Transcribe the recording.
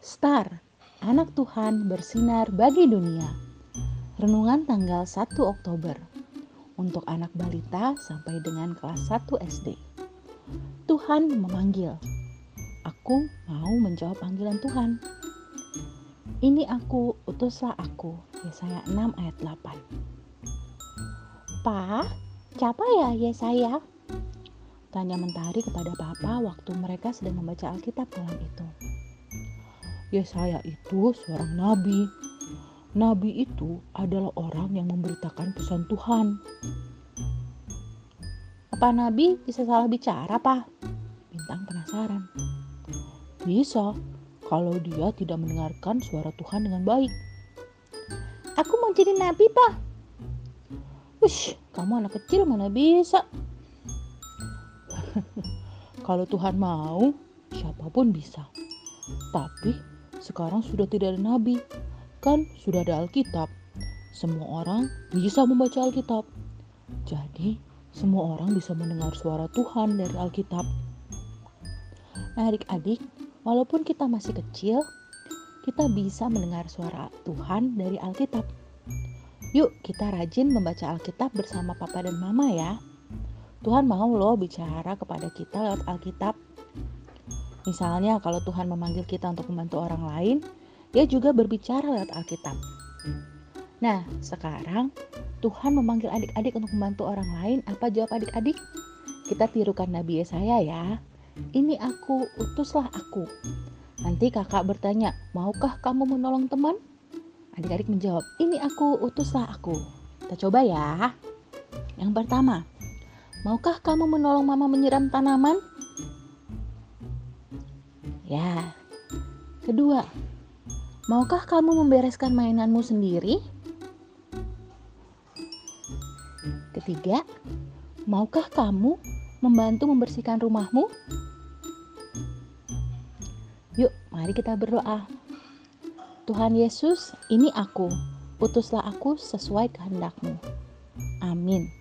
Star, anak Tuhan bersinar bagi dunia. Renungan tanggal 1 Oktober untuk anak balita sampai dengan kelas 1 SD. Tuhan memanggil. Aku mau menjawab panggilan Tuhan. Ini aku, utuslah aku. Yesaya 6 ayat 8. Pa, siapa ya Yesaya? Tanya Mentari kepada Papa waktu mereka sedang membaca Alkitab malam itu. Yesaya itu seorang nabi. Nabi itu adalah orang yang memberitakan pesan Tuhan. Apa nabi bisa salah bicara, Pak? Bintang penasaran. Bisa, kalau dia tidak mendengarkan suara Tuhan dengan baik. Aku mau jadi nabi, Pak. Wush, kamu anak kecil mana bisa? Kalau Tuhan mau, siapa pun bisa. Tapi sekarang sudah tidak ada nabi, kan sudah ada Alkitab. Semua orang bisa membaca Alkitab. Jadi, semua orang bisa mendengar suara Tuhan dari Alkitab. Adik-adik, walaupun kita masih kecil, kita bisa mendengar suara Tuhan dari Alkitab. Yuk, kita rajin membaca Alkitab bersama papa dan mama ya. Tuhan mau loh bicara kepada kita lewat Alkitab. Misalnya kalau Tuhan memanggil kita untuk membantu orang lain, dia juga berbicara lewat Alkitab. Nah, sekarang Tuhan memanggil adik-adik untuk membantu orang lain. Apa jawab adik-adik? Kita tirukan Nabi Yesaya ya. Ini aku, utuslah aku. Nanti kakak bertanya, maukah kamu menolong teman? Adik-adik menjawab, ini aku, utuslah aku. Kita coba ya. Yang pertama, Maukah kamu menolong mama menyiram tanaman? Ya. Kedua, maukah kamu membereskan mainanmu sendiri? Ketiga, maukah kamu membantu membersihkan rumahmu? Yuk, mari kita berdoa. Tuhan Yesus, ini aku. Utuslah aku sesuai kehendakmu. Amin.